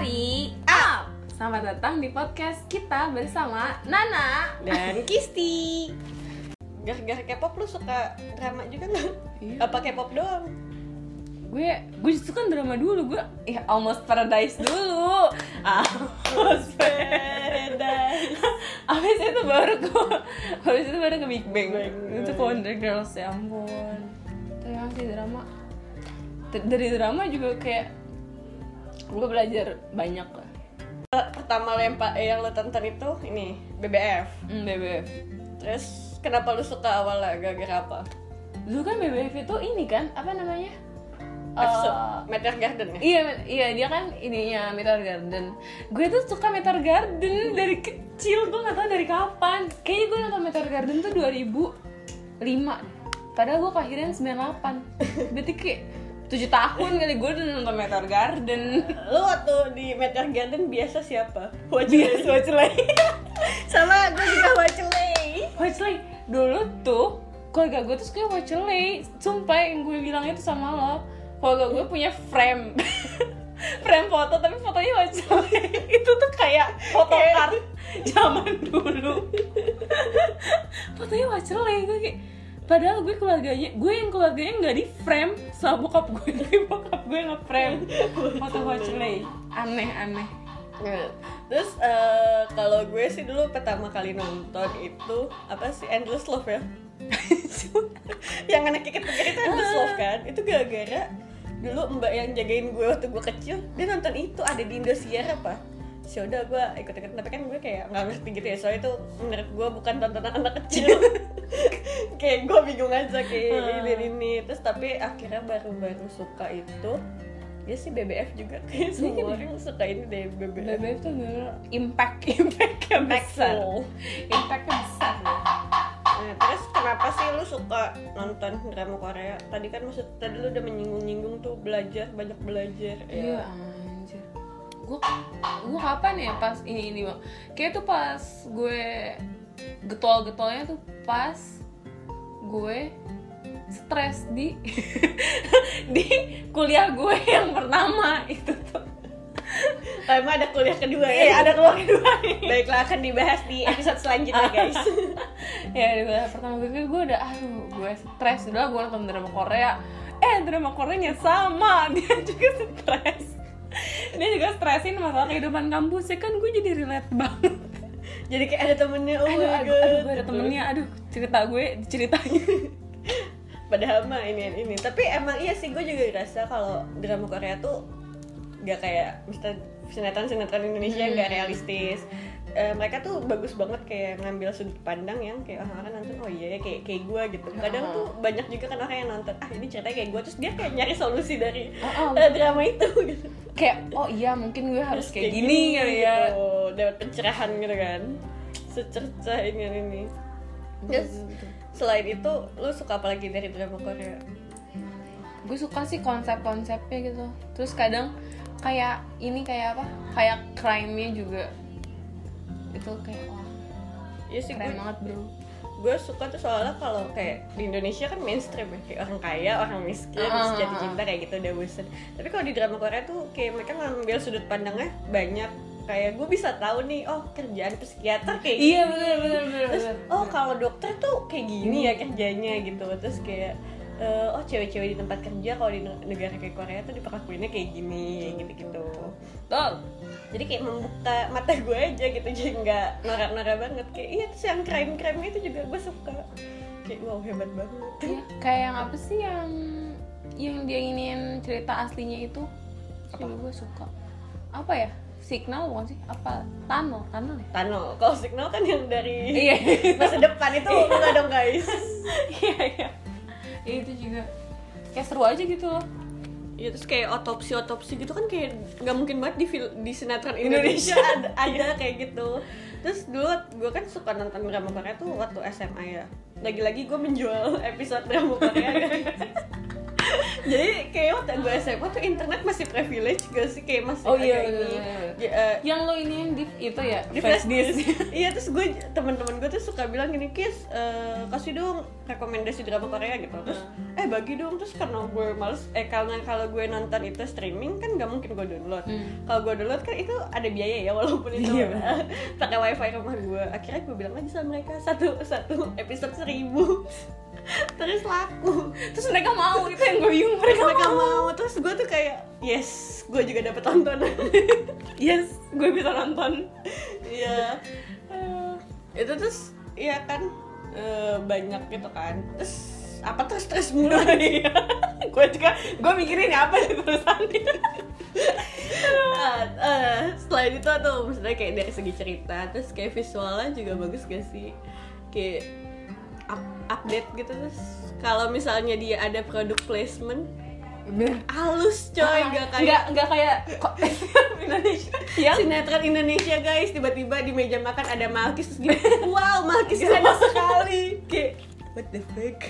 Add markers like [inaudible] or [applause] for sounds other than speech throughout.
Mari up. Selamat datang di podcast kita bersama Nana. dan [laughs] Kisti gara-gara K-pop lu suka drama juga nggak? Iya. Apa K-pop doang? Gue gue justru kan drama dulu gue ya almost paradise dulu. [laughs] Almost Paradise. [laughs] Abis itu baru ke Abis itu baru ke Big Bang Bang, Itu Wonder Girls ya ampun Tapi emang sih drama Dari drama juga kayak Gue belajar banyak lah Pertama lo yang, pa- eh, yang lo tonton itu ini BBF. hmm, BBF Terus kenapa lu suka awalnya? Gara-gara apa? Dulu kan BBF itu ini kan Apa namanya Episode Eh, Meteor Garden ya? Iya, iya dia kan ininya Meteor Garden. Gue tuh suka Meteor Garden dari kecil. Gue nggak tahu dari kapan. Kayaknya gue nonton Meteor Garden tuh 2005. Padahal gue kelahiran 98. [laughs] Berarti kayak 7 tahun kali gue udah nonton Meteor Garden. Lu waktu di Meteor Garden biasa siapa? Wajilay. [laughs] Sama gue juga Wajilay. Watchley dulu tuh keluarga gue tuh suka Watchley. Sumpah yang gue bilang itu sama lo. Keluarga gue punya frame. [laughs] frame foto tapi fotonya Watchley. [laughs] itu tuh kayak photocard zaman dulu. fotonya Watchley gue kayak Padahal gue keluarganya, gue yang keluarganya nggak di frame sama bokap gue, [laughs] tapi bokap gue nge frame foto Watchley. Aneh aneh. Nah, Terus eh, kalau gue sih dulu pertama kali nonton itu apa sih Endless Love ya? [laughs] yang anak kikit-kikit itu Endless Love kan? Itu gara-gara dulu mbak yang jagain gue waktu gue kecil dia nonton itu ada di Indosiar apa? Ya udah gue ikut-ikut tapi kan gue kayak nggak ngerti gitu ya soalnya itu menurut gue bukan tontonan anak kecil. [laughs] Kayak gue bingung aja kayak ini ini terus tapi akhirnya baru-baru suka itu ya sih BBF juga. [laughs] Kayak semua orang suka ini deh BBF BBF tuh bener impact [laughs] impactnya besar. Impactful. impactnya besar ya. Nah, terus kenapa sih lu suka nonton drama Korea? Tadi kan maksud tadi lu udah menyinggung-nyinggung tuh belajar banyak belajar. iya anjir gue gue kapan ya pas ini ini bang kayak tuh pas gue getol getolnya tuh pas gue stres di [laughs] di kuliah gue yang pertama itu tuh Oh, emang ada kuliah kedua ya? Iya, ada kuliah kedua. Baiklah akan dibahas di episode selanjutnya guys. [laughs] ya di kuliah pertama gue gue udah aduh gue stres udah gue nonton drama Korea eh drama Koreanya sama [laughs] dia juga stres dia juga stresin masalah kehidupan kampus ya kan gue jadi relate banget Jadi kayak ada temennya, oh aduh, aduh, god. aduh gue ada temennya aduh cerita gue diceritain Padahal mah ini ini. Tapi emang iya sih gue juga ngerasa kalau drama Korea tuh gak kayak misalnya sinetron-sinetron Indonesia Hmm. gak realistis. Eh, mereka tuh bagus banget kayak ngambil sudut pandang yang kayak orang-orang nonton oh iya ya kayak kayak gue gitu. Kadang Ah. tuh banyak juga kan orang yang nonton ah ini ceritanya kayak gue terus dia kayak nyari solusi dari Ah, ah. eh, drama itu gitu. Kayak oh iya mungkin gue harus kayak gini kali ya gitu. dapat pencerahan gitu kan. Secercah ini ini. Terus selain itu lu suka apa lagi dari drama Korea? gue suka sih konsep-konsepnya gitu terus kadang kayak ini kayak apa kayak crime-nya juga itu kayak wah Iya sih keren gue banget bro gue suka tuh soalnya kalau kayak di Indonesia kan mainstream ya kayak orang kaya orang miskin Ah, terus jatuh ah, ah. cinta kayak gitu udah bosen. Tapi kalau di drama Korea tuh kayak mereka ngambil sudut pandangnya banyak. Kayak gue bisa tahu nih oh kerjaan psikiater kayak iya bener bener terus bener. oh kalau dokter tuh kayak gini ya kerjanya gitu. Terus kayak eh, oh cewek-cewek di tempat kerja kalau di ne- negara kayak Korea tuh diperlakuinnya kayak gini gitu-gitu. Tuh, jadi kayak membuka mata gue aja gitu [laughs] jadi nggak norak-norak banget. Kayak iya terus yang crime-crime itu juga gue suka. Kayak wow hebat banget. Iya, kayak yang apa sih yang yang dia ingin cerita aslinya itu? Apa? Gue suka. Apa ya? Signal bukan sih? Apa? Tunnel tunnel ya? Tunnel, kalau signal kan yang dari iya. masa depan itu. Enggak dong guys. [laughs] Iya iya Iya, itu juga kayak seru aja gitu loh Iya terus kayak otopsi otopsi gitu kan kayak nggak mungkin banget di fil- di sinetron Indonesia ada, [laughs] ada kayak gitu. Terus dulu gue kan suka nonton drama Korea tuh waktu SMA ya. Lagi-lagi gue menjual [laughs] episode drama Korea. guys. Jadi kayak waktu gue SMA tuh internet masih privilege gak sih? Kayak masih Oh, iya, iya, ini. iya. Ya, eh, yang lo ini yang di itu ya? di flash disk. iya terus gue teman-teman gue tuh suka bilang gini kis eh, kasih dong rekomendasi drama Korea gitu. Terus eh bagi dong. Terus karena gue males eh karena kalau gue nonton itu streaming kan nggak mungkin gue download. Hmm. kalau gue download kan itu ada biaya ya walaupun itu Iya, [laughs] pakai wifi rumah gue. Akhirnya gue bilang aja sama mereka satu satu episode seribu terus laku. Terus mereka mau itu yang gue bingung. Mereka, mereka mau. Mau terus gue tuh kayak yes gue juga dapet tontonan. [laughs] Yes gue bisa nonton. Iya. Eh, itu terus iya kan eh, banyak gitu kan. Terus apa terus terus [laughs] mulu? Iya. Gue juga gue mikirin apa sih terusannya Ah, eh, selain itu tuh maksudnya kayak dari segi cerita terus kayak visualnya juga bagus gak sih? Kayak update gitu terus kalau misalnya dia ada produk placement bener. halus coy Ah, gak kayak nggak nggak kayak kok [laughs] Indonesia. Yang sinetron Indonesia guys tiba-tiba di meja makan ada Malkis terus gitu [laughs] wow Malkis ada sekali. Kayak what the fuck?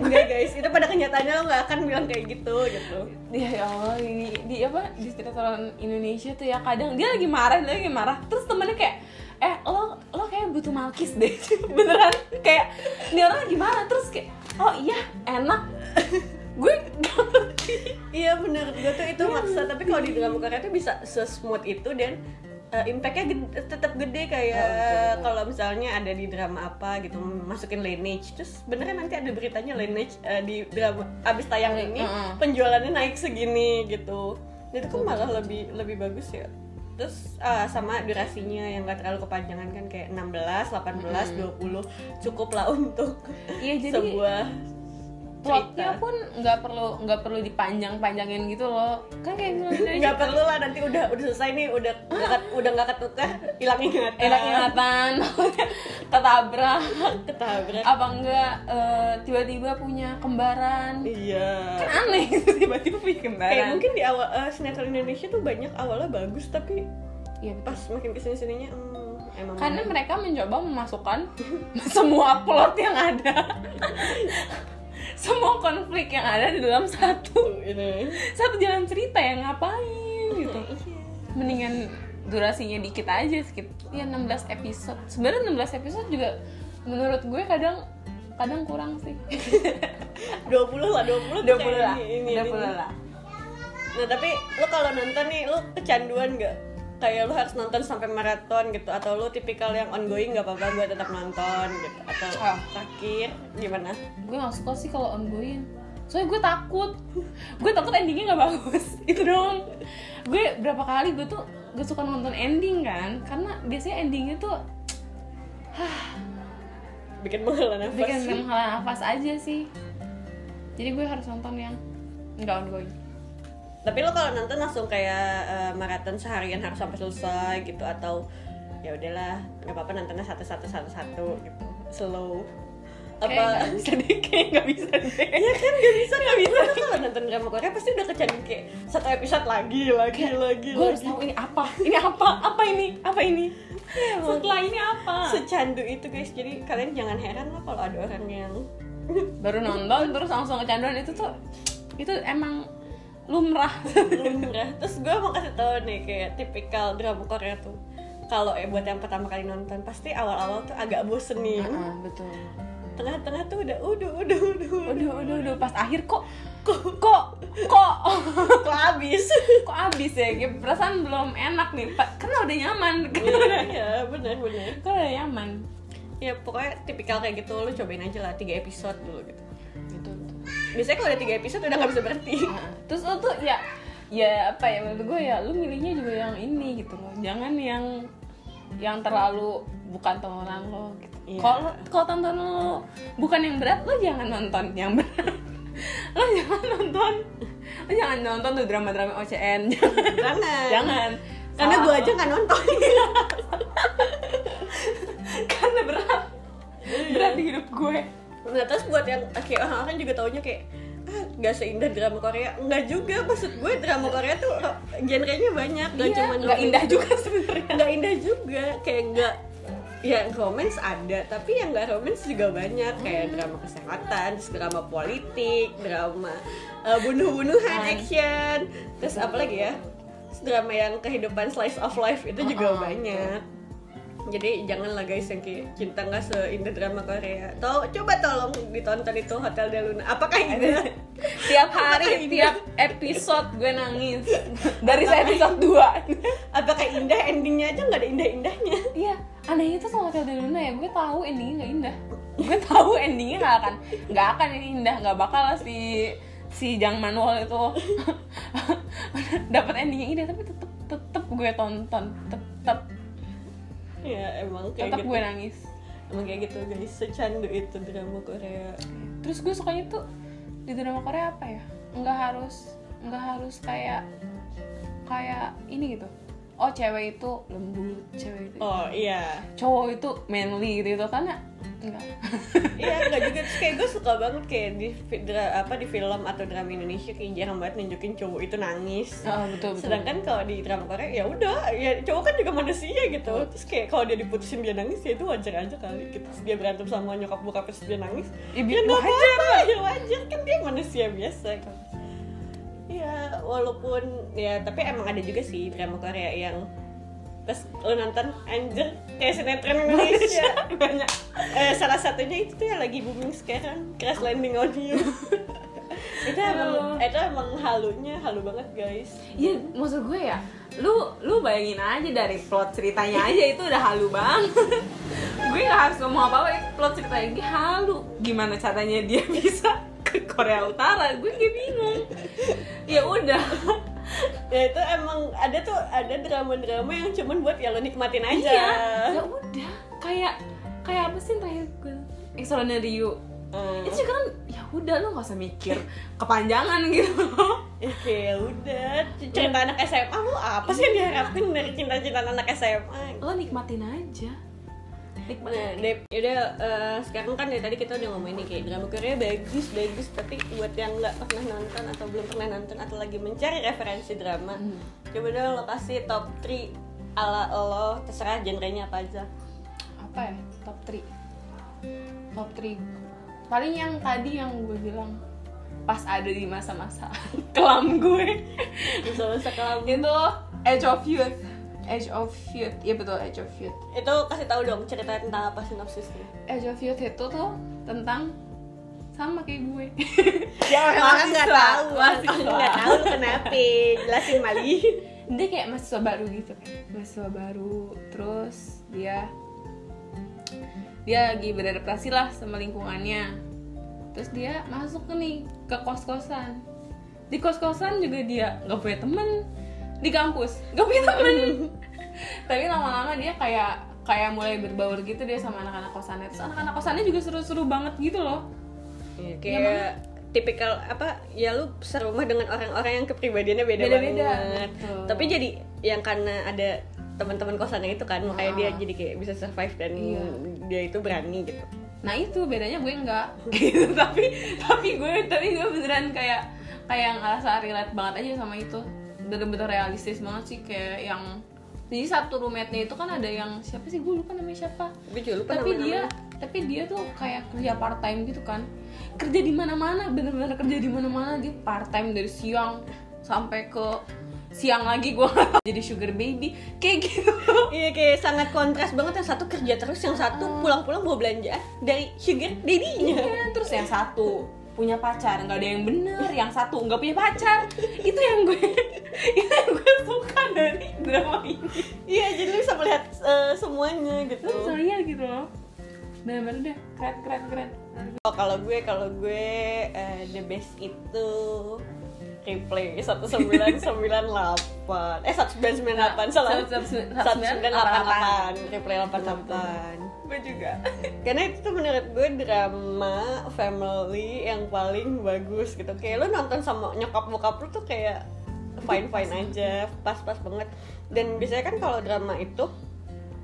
Enggak guys itu pada kenyataannya lo nggak akan bilang kayak gitu gitu. Ya ya Allah ini di apa di sinetron Indonesia tuh ya kadang dia lagi marah dia lagi marah terus temennya kayak eh lo lo kayak butuh malkis deh. [laughs] Beneran kayak dia orang lagi marah. Terus kayak oh iya enak. [laughs] Gue ngerti. iya bener. Gue tuh itu maksa. Tapi kalau di drama Korea tuh bisa sesmooth itu dan uh, impactnya gede- tetap gede kayak Oh, kalau misalnya ada di drama apa gitu masukin lineage. Terus benernya nanti ada beritanya lineage uh, di drama abis tayang ini penjualannya naik segini gitu. Itu kan malah lebih lebih bagus ya terus uh, sama durasinya yang gak terlalu kepanjangan kan kayak 16, 18, 20 cukup lah untuk Iya, jadi sebuah plotnya pun nggak perlu nggak perlu dipanjang-panjangin gitu loh. Kan kayak film Indonesia nggak perlu lah nanti udah udah selesai nih udah ket- udah nggak ketukar hilang ingatan. Enak ingatan ketabrak. Ketabrak. Apa enggak eh, tiba-tiba punya kembaran? Iya. Kan aneh [laughs] tiba-tiba punya kembaran. Kayak mungkin di awal eh, sinetron Indonesia tuh banyak awalnya bagus tapi betul. pas makin ke sini sininya hmm, emang karena mereka mencoba memasukkan [laughs] semua plot yang ada [laughs] [laughs] semua konflik yang ada di dalam satu. Ini. Satu jalan cerita yang ngapain gitu. Iya. Mendingan durasinya dikit aja sekitar ya 16 episode. Sebenarnya 16 episode juga menurut gue kadang kadang kurang sih. [laughs] 20 lah 20 tuh 20 kayak lah. ini, ini, 20 ini. lah. Nah tapi lo kalau nonton nih lo kecanduan nggak kayak lo harus nonton sampai maraton gitu atau lo tipikal yang ongoing nggak apa-apa gue tetap nonton gitu. Atau Ah. terakhir gimana? Gue gak suka sih kalau ongoing. Soalnya gue takut. Gue takut endingnya nggak bagus. [laughs] Itu dong gue berapa kali gue tuh gak suka nonton ending kan? Karena biasanya endingnya tuh bikin menghela nafas. bikin menghela nafas aja sih. Jadi gue harus nonton yang nggak ongoing tapi lo kalau nonton langsung kayak eh, maraton seharian harus sampai selesai gitu atau ya udahlah nggak apa-apa nontonnya satu satu satu satu gitu. Slow. Kayak nggak apa [laughs] bisa deh kayak nggak bisa deh. Ya kan gak bisa gak bisa. Kalau nonton drama Korea pasti udah kecanduan kayak satu episode lagi lagi lagi gue harus tahu ini apa ini apa apa ini apa ini. Setelah ini apa? secandu itu guys. Jadi kalian jangan heran lah kalau ada orang yang baru nonton terus langsung kecanduan. Itu tuh itu emang lumrah [laughs] lumrah terus gue mau kasih tau nih kayak tipikal drama Korea tuh. Kalau eh buat yang pertama kali nonton pasti awal-awal tuh agak bosenin uh -uh, ah, ah, betul. Tengah-tengah tuh udah udah udah udah udah. Udah udah pas akhir kok kok? kok kok? [laughs] Kok habis? Kok habis ya? Gitu perasaan belum enak nih. Pak karena udah nyaman. Ya iya, kan iya benar benar kan udah nyaman. Ya pokoknya tipikal kayak gitu lo cobain aja lah tiga episode dulu gitu biasanya kalau udah tiga episode udah nggak bisa berhenti. [laughs] Terus lo tuh ya ya apa ya menurut gue ya lu milihnya juga yang ini gitu loh. Jangan yang yang terlalu bukan tontonan lo gitu. Iya. kalau kalau tonton lo bukan yang berat lo jangan nonton yang berat. [laughs] Lo jangan nonton lo jangan nonton tuh drama-drama OCN jangan [laughs] jangan. Jangan. Karena gue aja nggak nonton. Karena berat. Berat di hidup gue nah terus buat yang kayak orang-orang juga taunya kayak ah nggak seindah drama Korea nggak juga maksud gue drama Korea tuh genrenya banyak nggak Iya, cuma nggak indah juga sebenarnya nggak indah juga kayak nggak ya romance ada tapi yang nggak romance juga banyak kayak drama kesehatan terus drama politik drama uh, bunuh-bunuhan Ah. action terus apa lagi ya Terus drama yang kehidupan slice of life itu juga Ah. banyak jadi janganlah guys yang kayak cinta nggak seindah drama Korea. Tau, coba tolong ditonton itu Hotel Del Luna. Apakah indah tiap Apakah hari indah? tiap episode gue nangis. [laughs] Dari episode 2 apakah indah? Endingnya aja nggak ada indah-indahnya. Iya, anehnya tuh sama Hotel Del Luna ya, gue tahu endingnya nggak indah. Gue tahu endingnya nggak akan, nggak akan ini indah, nggak bakal lah si si Jang Manual itu [laughs] dapat endingnya indah, tapi tetep tetep gue tonton, tetep ya emang kayak tetep gitu gue nangis. emang kayak gitu guys secandu itu drama Korea Terus gue sukanya tuh di drama Korea apa ya? Nggak harus nggak harus kayak kayak ini gitu. Oh cewek itu lembut, cewek itu oh iya cowok itu manly gitu karena enggak. [laughs] Iya enggak juga. Terus kayak gue suka banget kayak di dra- apa di film atau drama Indonesia kayak jarang banget nunjukin cowok itu nangis. Oh, betul betul. Sedangkan kalau di drama Korea ya udah ya cowok kan juga manusia gitu. Terus kayak kalau dia diputusin dia nangis ya itu wajar aja kali. Gitu. Terus dia berantem sama nyokap bokap terus dia nangis Ya, ya wajar apa-apa. ya wajar kan dia manusia biasa kan ya walaupun ya tapi emang ada juga sih drama Korea yang terus lo nonton anjir kayak sinetron Indonesia [laughs] banyak eh, salah satunya itu tuh yang lagi booming sekarang Crash Landing on You [laughs] itu emang itu emang halunya halu banget guys Iya, maksud gue ya, lu lu bayangin aja dari plot ceritanya aja itu udah halu banget. [laughs] gue nggak harus ngomong apa apa, itu plot ceritanya dia halu. Gimana caranya dia bisa ke Korea Utara? Gue kayak bingung. Ya udah. Ya itu emang ada tuh ada drama-drama yang cuman buat ya lo nikmatin aja Iya, ya udah. Kayak kayak apa sih terakhir gue? Extraordinary You. Hmm. Itu juga kan ya udah lu nggak usah mikir kepanjangan gitu. [laughs] Ya, udah cerita anak SMA lu apa sih yang diharapin dari cinta-cinta anak SMA Lo nikmatin aja. Nikmatin. Nah, Dep, yaudah eh, sekarang kan dari tadi kita udah ngomongin nih kayak drama Korea bagus bagus tapi buat yang nggak pernah nonton atau belum pernah nonton atau lagi mencari referensi drama Hmm. coba dong lo kasih top 3 ala lo terserah genrenya apa aja. Apa ya top 3 top 3 paling yang tadi yang gue bilang pas ada di masa-masa [laughs] kelam gue. Bisa masa kelam. Itu Edge of Youth Edge of Youth iya betul Edge of Youth itu kasih tahu dong cerita tentang apa sinopsisnya Edge of Youth itu tuh tentang sama kayak gue. [laughs] Ya orang nggak tahu. Nggak tahu lu kenapa? Jelasin Mali. Dia kayak mahasiswa baru gitu kan. Mahasiswa baru terus dia dia lagi beradaptasi lah sama lingkungannya. Terus dia masuk ke nih ke kos kosan di kos kosan juga dia nggak punya temen di kampus. Nggak punya temen. Tapi lama-lama dia kayak kayak mulai berbaur gitu dia sama anak-anak kosannya. Terus anak-anak kosannya juga seru-seru banget gitu loh. Ya, kayak tipikal apa ya lu serumah dengan orang-orang yang kepribadiannya beda Beda-beda, banget. betul. tapi jadi yang karena ada teman-teman kosannya itu kan makanya Ah. dia jadi kayak bisa survive dan Iya. dia itu berani gitu. Nah itu bedanya gue enggak. [laughs] Gitu tapi tapi gue tapi gue beneran kayak kayak ngerasa relate banget aja sama itu bener-bener realistis banget sih kayak yang jadi satu roommate-nya itu kan ada yang siapa sih gue lupa namanya siapa. Tapi juga lupa tapi nama-namanya. dia tapi dia tuh kayak kerja part time gitu kan. Kerja di mana-mana bener-bener kerja di mana-mana dia part time dari siang sampai ke siang lagi gue jadi sugar baby kayak gitu. Iya kayak sangat kontras banget yang satu kerja terus yang satu pulang-pulang bawa belanjaan dari sugar daddy-nya. Iya, terus yang satu punya pacar nggak ada yang bener yang satu nggak punya pacar. Itu yang gue [laughs] itu yang gue suka dari drama ini. Iya jadi lu bisa melihat eh, semuanya gitu. terus saya gitu loh. Bener-bener deh keren keren keren. Oh, kalau gue kalau gue eh, the best itu replay 1998 eh 1998 salah. 1988 replay 88 gue juga. Karena itu tuh menurut gue drama family yang paling bagus gitu. Kayak lo nonton sama nyokap bokap lu tuh kayak fine fine aja pas pas banget. Dan biasanya kan kalau drama itu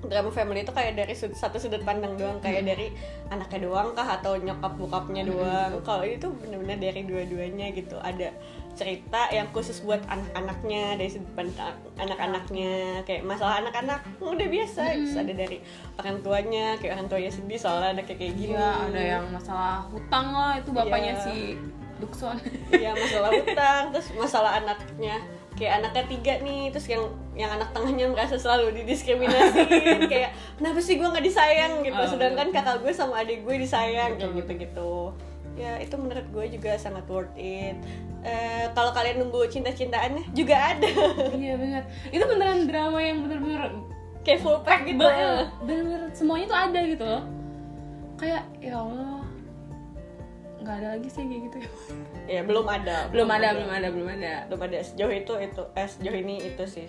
drama family itu kayak dari sud- satu sudut pandang doang. Kayak dari anaknya doang kah atau nyokap bokapnya doang. Kalau ini tuh bener-bener dari dua-duanya gitu. Ada cerita yang khusus buat anak-anaknya dari sudut pandang anak-anaknya kayak masalah anak-anak udah biasa terus ada dari orang tuanya kayak orang tuanya sedih soalnya anaknya kayak gini. Iya, ada yang masalah hutang lah itu bapaknya Iya. si Dukson. Iya masalah hutang terus masalah anaknya. Kayak anaknya tiga nih terus yang yang anak tengahnya merasa selalu didiskriminasi [laughs] kayak kenapa sih gue nggak disayang? Gitu. Oh, sedangkan kakak gue sama adik gue disayang kayak gitu gitu ya itu menurut gue juga sangat worth it. Eh, kalau kalian nunggu cinta-cintaannya juga ada. [laughs] Iya benar. Itu beneran drama yang bener-bener kayak full pack gitu. Ba- bener-bener semuanya tuh ada gitu loh. Kayak ya Allah. Nggak ada lagi sih kayak gitu. Ya belum ada. Belum ada belum ada belum ada. Belum ada. Sejauh itu itu eh, sejauh ini itu sih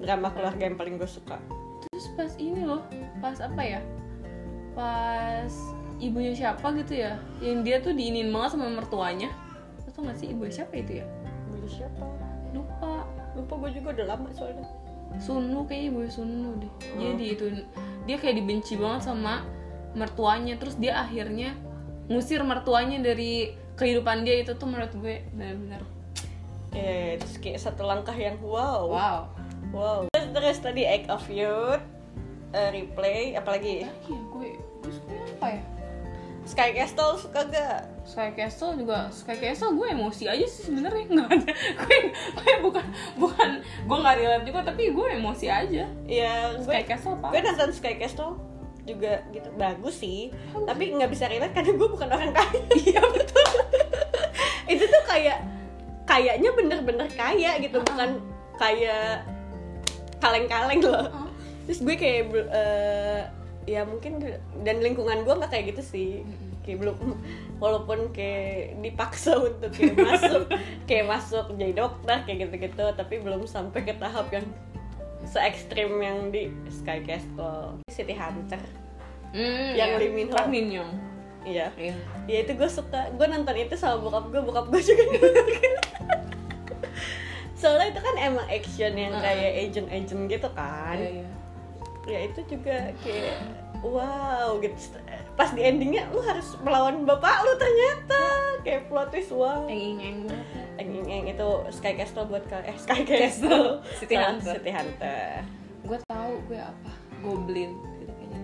drama keluarga yang paling gue suka. Terus pas ini loh pas apa ya? Pas ibunya siapa gitu ya. Yang dia tuh diinin banget sama mertuanya. Lo tau gak sih ibunya siapa itu ya? Ibu siapa? Lupa. Lupa gue juga udah lama soalnya. Sunu kayaknya ibunya Sunu deh. Oh. jadi itu dia kayak dibenci banget sama mertuanya. Terus dia akhirnya ngusir mertuanya dari kehidupan dia itu tuh menurut gue benar-benar. Eh, terus kayak satu langkah yang wow. wow. Wow. Terus, terus tadi Act of Youth, eh, replay, apalagi? Lagi ya gue gue suka apa ya Sky Castle suka gak? Sky Castle juga Sky Castle gue emosi aja sih sebenarnya nggak ada. Gue gue bukan bukan gue nggak relate juga tapi gue emosi aja. Ya, gue, Sky Castle apa? gue nonton Sky Castle juga gitu bagus sih. Tapi nggak bisa relate karena gue bukan orang kaya. [laughs] Iya betul. Itu tuh kayak kayaknya bener-bener kaya gitu bukan kayak kaleng-kaleng loh. Oh. terus gue kayak eh, ya mungkin dan lingkungan gue nggak kayak gitu sih. Kayak belum walaupun kayak dipaksa untuk kayak masuk [laughs] kayak masuk jadi dokter kayak gitu-gitu tapi belum sampai ke tahap yang se ekstrim yang di Sky Castle. City Hunter. Hmm, Yang iya. Lee Min Ho. Iya. Iya. Ya itu gue suka gue nonton itu sama bokap gue bokap gue juga [laughs] soalnya itu kan emang action yang kayak agent-agent gitu kan. Iya iya ya itu juga kayak wow gitu. Pas di endingnya lu harus melawan bapak lu ternyata. Kayak plot twist wow. Eng eng banget eng itu Sky Castle buat kalian eh Sky Castle. [laughs] City Sama Hunter. City Hunter. Gue tahu gue apa Goblin gitu kayaknya.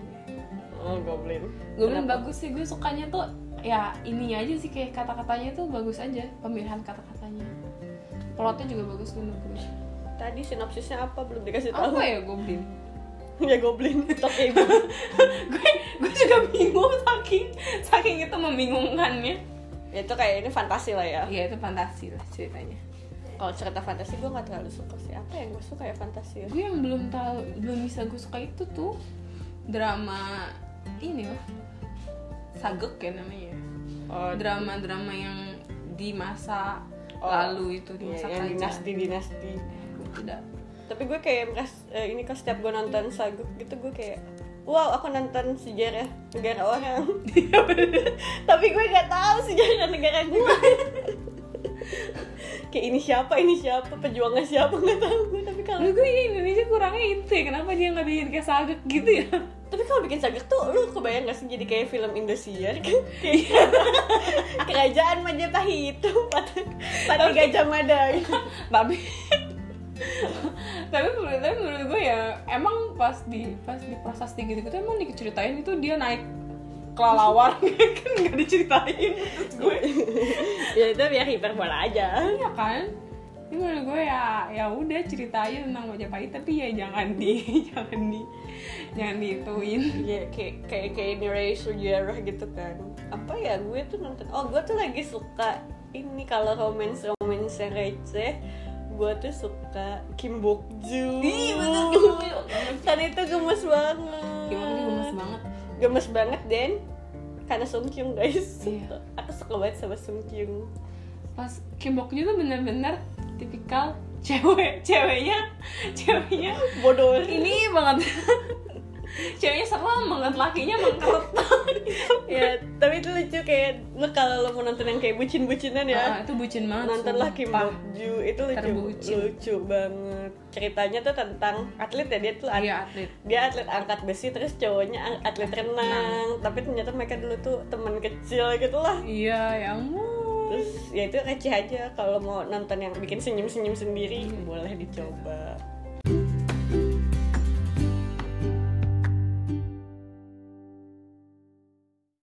Oh Goblin. Goblin Kenapa? bagus sih gue sukanya tuh ya ininya aja sih kayak kata-katanya tuh bagus aja pemilihan kata-katanya. Plotnya juga bagus menurut gue tadi sinopsisnya apa? Belum dikasih tahu. apa ya Goblin ya Goblin. [laughs] Tokyo ibu. Gue gue juga bingung saking saking itu membingungkannya. Ya, itu kayak ini fantasi lah ya. Iya itu fantasi lah ceritanya. Kalau cerita fantasi gue nggak terlalu suka sih. Apa yang gue suka ya fantasi? Ya gue yang belum tahu belum bisa gue suka itu tuh drama ini loh. Sagek ya namanya. Oh, drama-drama yang di masa Oh, lalu itu di iya, masa yang kerajaan. dinasti dinasti tidak tapi gue kayak meras eh, ini kalau setiap gue nonton saguk gitu gue kayak wow aku nonton sejarah negara orang. Tapi gue nggak tahu sejarah negara gue kayak ini siapa ini siapa pejuangnya siapa nggak tahu gue. Tapi kalau gue ya Indonesia kurangnya itu ya kenapa dia nggak bikin kayak sagek gitu ya? Tapi kalau bikin saguk tuh lu kebayang gak sih jadi kayak film Indosiar? Kan kayak kerajaan Majapahit itu Pati Pati Gajah Mada gitu. tapi tapi menurut tapi menurut gue ya emang pas di pas di prasasti gitu gitu emang diceritain itu dia naik kelelawar [laughs] kan nggak diceritain. Terus gue [laughs] ya itu biar hiperbola aja. Iya kan? Ini menurut gue ya ya udah ceritain tentang Majapahit tapi ya jangan di [laughs] jangan di jangan diituin. Ya kayak kayak kayak nilai sejarah gitu kan. Apa ya gue tuh nonton oh gue tuh lagi suka ini kalau romance romance receh gue tuh suka Kim Bok Joo Ih, bener, Kim Bok Joo. kan itu gemes banget. Gimana dia gemes banget. Gemes banget dan karena Sung Kyung guys. Iya. aku suka banget sama Sung Kyung pas Kim Bok Joo tuh bener-bener tipikal cewek ceweknya ceweknya bodoh. ini banget ceweknya serem banget lakinya mengkeret [laughs] ya tapi itu lucu kayak lu kalau lo mau nonton yang kayak bucin-bucinan ya. Ah, itu bucin banget Kim sumpah. Bok Joo itu lucu Terbucin. lucu banget. Ceritanya tuh tentang atlet ya dia tuh at- iya atlet. dia atlet angkat besi terus cowoknya atlet renang. tapi ternyata mereka dulu tuh teman kecil gitu lah iya ya ampun. Terus ya itu receh aja kalau mau nonton yang bikin senyum senyum sendiri boleh dicoba